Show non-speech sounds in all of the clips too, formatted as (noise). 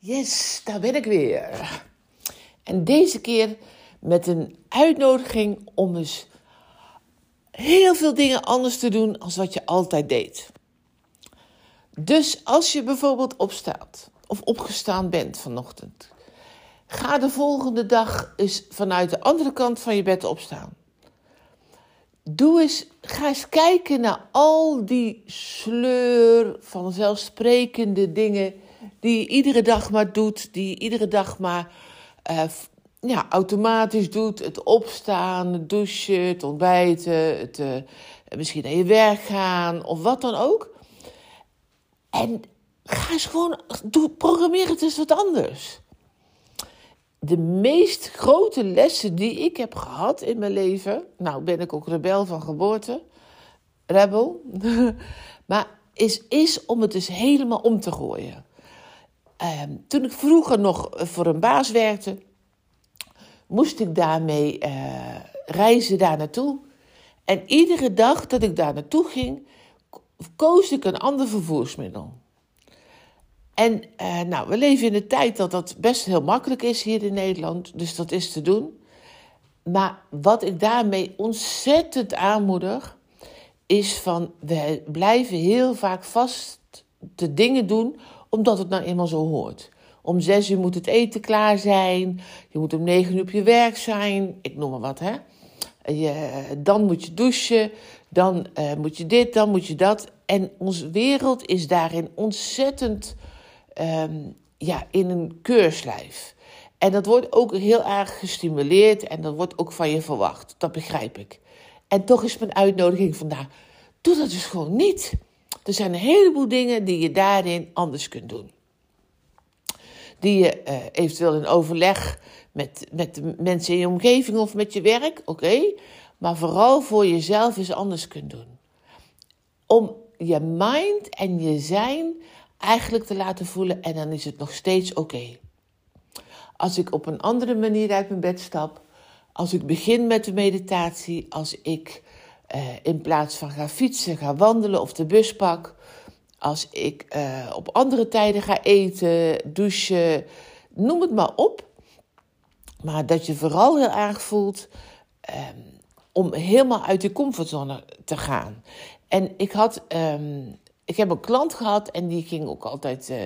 Yes, daar ben ik weer. En deze keer met een uitnodiging om eens heel veel dingen anders te doen als wat je altijd deed. Dus als je bijvoorbeeld opstaat of opgestaan bent vanochtend, ga de volgende dag eens vanuit de andere kant van je bed opstaan. Doe eens, ga eens kijken naar al die sleur van zelfsprekende dingen die iedere dag maar doet, die iedere dag maar uh, ja, automatisch doet. Het opstaan, het douchen, het ontbijten, het, uh, misschien naar je werk gaan of wat dan ook. En ga eens gewoon, doe, programmeer het eens wat anders. De meest grote lessen die ik heb gehad in mijn leven, nou ben ik ook rebel van geboorte, rebel, (laughs) maar is, is om het dus helemaal om te gooien. Uh, toen ik vroeger nog voor een baas werkte, moest ik daarmee uh, reizen daar naartoe. En iedere dag dat ik daar naartoe ging, koos ik een ander vervoersmiddel. En uh, nou, we leven in een tijd dat dat best heel makkelijk is hier in Nederland, dus dat is te doen. Maar wat ik daarmee ontzettend aanmoedig, is van we blijven heel vaak vast de dingen doen omdat het nou eenmaal zo hoort. Om zes uur moet het eten klaar zijn. Je moet om negen uur op je werk zijn. Ik noem maar wat, hè. Je, dan moet je douchen. Dan uh, moet je dit, dan moet je dat. En onze wereld is daarin ontzettend um, ja, in een keurslijf. En dat wordt ook heel erg gestimuleerd en dat wordt ook van je verwacht. Dat begrijp ik. En toch is mijn uitnodiging vandaag: doe dat dus gewoon niet. Er zijn een heleboel dingen die je daarin anders kunt doen. Die je uh, eventueel in overleg met, met de mensen in je omgeving of met je werk, oké. maar vooral voor jezelf eens anders kunt doen. Om je mind en je zijn eigenlijk te laten voelen en dan is het nog steeds oké. Als ik op een andere manier uit mijn bed stap, als ik begin met de meditatie, als ik uh, in plaats van ga fietsen, ga wandelen of de bus pak. Als ik uh, op andere tijden ga eten, douchen, noem het maar op. Maar dat je vooral heel erg voelt um, om helemaal uit die comfortzone te gaan. En ik had, um, ik heb een klant gehad en die ging ook altijd uh,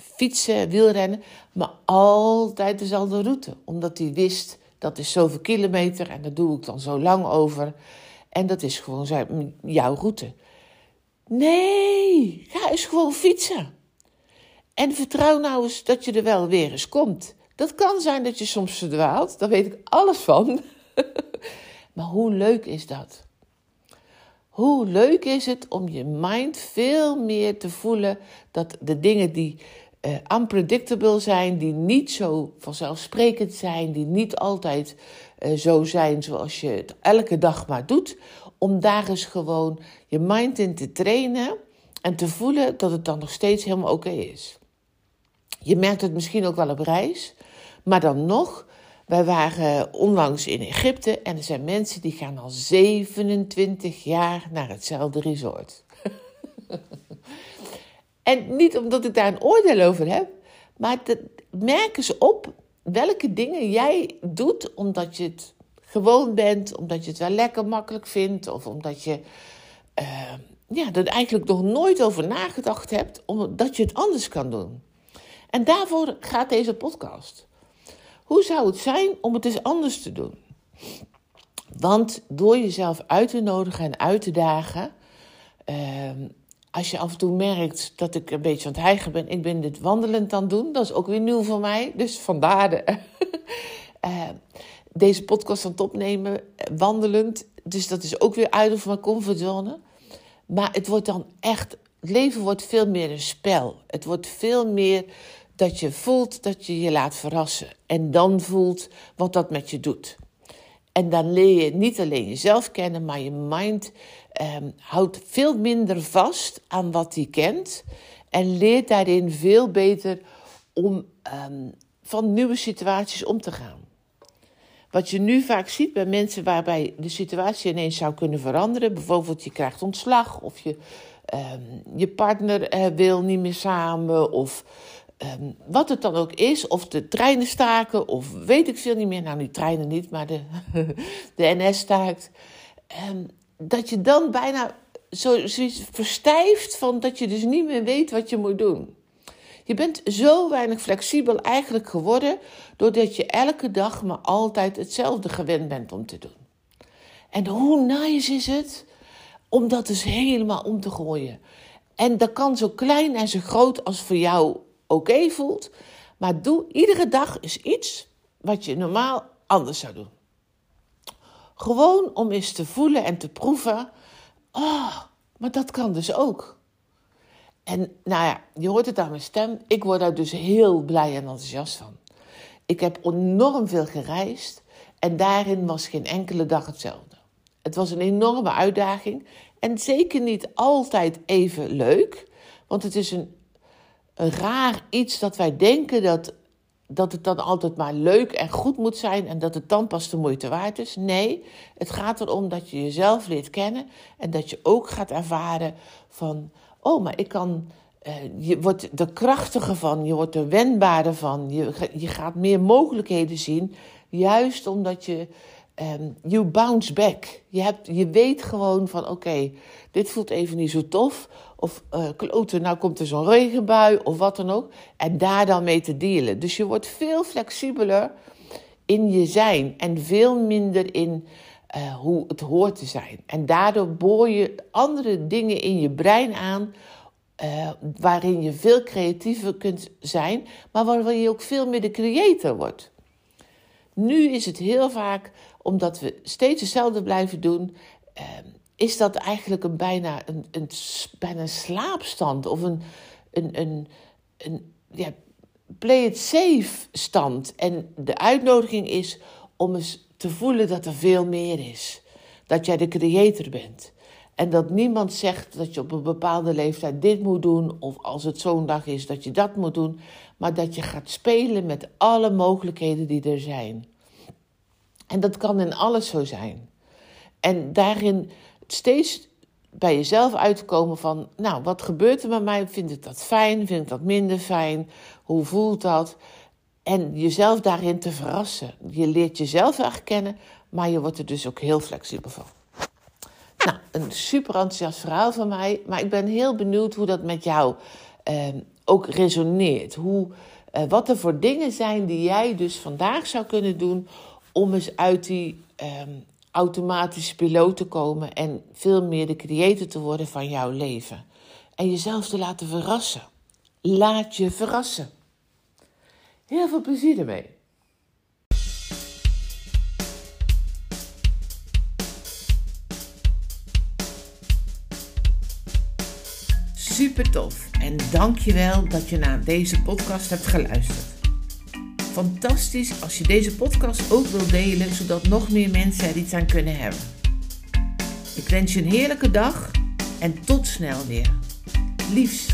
fietsen, wielrennen, maar altijd dezelfde route. Omdat hij wist dat is zoveel kilometer en daar doe ik dan zo lang over. En dat is gewoon zijn, jouw route. Nee, ga eens gewoon fietsen. En vertrouw nou eens dat je er wel weer eens komt. Dat kan zijn dat je soms verdwaalt, daar weet ik alles van. (laughs) maar hoe leuk is dat? Hoe leuk is het om je mind veel meer te voelen dat de dingen die uh, unpredictable zijn, die niet zo vanzelfsprekend zijn, die niet altijd uh, zo zijn zoals je het elke dag maar doet, om daar eens gewoon je mind in te trainen en te voelen dat het dan nog steeds helemaal oké is. Je merkt het misschien ook wel op reis, maar dan nog, wij waren onlangs in Egypte en er zijn mensen die gaan al 27 jaar naar hetzelfde resort. (laughs) En niet omdat ik daar een oordeel over heb, maar merk eens op welke dingen jij doet omdat je het gewoon bent, omdat je het wel lekker makkelijk vindt, of omdat je uh, ja, er eigenlijk nog nooit over nagedacht hebt, omdat je het anders kan doen. En daarvoor gaat deze podcast. Hoe zou het zijn om het eens anders te doen? Want door jezelf uit te nodigen en uit te dagen, uh, als je af en toe merkt dat ik een beetje aan het hijgen ben, ik ben dit wandelend aan het doen, dat is ook weer nieuw voor mij. Dus vandaar de. uh, (laughs) deze podcast aan het opnemen, wandelend. Dus dat is ook weer uit of mijn comfortzone. Maar het wordt dan echt, het leven wordt veel meer een spel. Het wordt veel meer dat je voelt dat je je laat verrassen. En dan voelt wat dat met je doet. En dan leer je niet alleen jezelf kennen, maar je mind um, houdt veel minder vast aan wat hij kent. En leert daarin veel beter om um, van nieuwe situaties om te gaan. Wat je nu vaak ziet bij mensen waarbij de situatie ineens zou kunnen veranderen. Bijvoorbeeld je krijgt ontslag of je, um, je partner uh, wil niet meer samen. Of um, wat het dan ook is. Of de treinen staken of weet ik veel niet meer. Nou, die treinen niet, maar de, (laughs) de NS staakt. Um, dat je dan bijna zo, zoiets verstijft van dat je dus niet meer weet wat je moet doen. Je bent zo weinig flexibel eigenlijk geworden doordat je elke dag maar altijd hetzelfde gewend bent om te doen. En hoe nice is het om dat dus helemaal om te gooien. En dat kan zo klein en zo groot als voor jou oké voelt. Maar doe iedere dag eens iets wat je normaal anders zou doen. Gewoon om eens te voelen en te proeven. Oh, maar dat kan dus ook. En nou ja, je hoort het aan mijn stem. Ik word daar dus heel blij en enthousiast van. Ik heb enorm veel gereisd en daarin was geen enkele dag hetzelfde. Het was een enorme uitdaging en zeker niet altijd even leuk, want het is een raar iets dat wij denken dat, dat het dan altijd maar leuk en goed moet zijn en dat het dan pas de moeite waard is. Nee, het gaat erom dat je jezelf leert kennen en dat je ook gaat ervaren van oh, maar ik kan. Uh, je wordt er krachtiger van, je wordt er wendbaarder van, je, je gaat meer mogelijkheden zien, juist omdat je. Um, you bounce back. Je, hebt, je weet gewoon van oké, dit voelt even niet zo tof. Of uh, kloten, nou komt er zo'n regenbui of wat dan ook. En daar dan mee te dealen. Dus je wordt veel flexibeler in je zijn en veel minder in uh, hoe het hoort te zijn. En daardoor boor je andere dingen in je brein aan. Uh, waarin je veel creatiever kunt zijn, maar waarin je ook veel meer de creator wordt. Nu is het heel vaak, omdat we steeds hetzelfde blijven doen, uh, is dat eigenlijk een bijna een, een, bijna een slaapstand of een, een, een, een ja, play it safe stand. En de uitnodiging is om eens te voelen dat er veel meer is. Dat jij de creator bent. En dat niemand zegt dat je op een bepaalde leeftijd dit moet doen, of als het zo'n dag is dat je dat moet doen, maar dat je gaat spelen met alle mogelijkheden die er zijn. En dat kan in alles zo zijn. En daarin steeds bij jezelf uitkomen van, nou, wat gebeurt er met mij? Vind ik dat fijn? Vind ik dat minder fijn? Hoe voelt dat? En jezelf daarin te verrassen. Je leert jezelf echt kennen, maar je wordt er dus ook heel flexibel van. Nou, een super enthousiast verhaal van mij. Maar ik ben heel benieuwd hoe dat met jou eh, ook resoneert. Hoe, eh, wat er voor dingen zijn die jij dus vandaag zou kunnen doen om eens uit die eh, automatische piloot te komen en veel meer de creator te worden van jouw leven. En jezelf te laten verrassen. Laat je verrassen. Heel veel plezier ermee. Super tof en dankjewel dat je naar deze podcast hebt geluisterd. Fantastisch als je deze podcast ook wilt delen, zodat nog meer mensen er iets aan kunnen hebben. Ik wens je een heerlijke dag en tot snel weer. Liefs.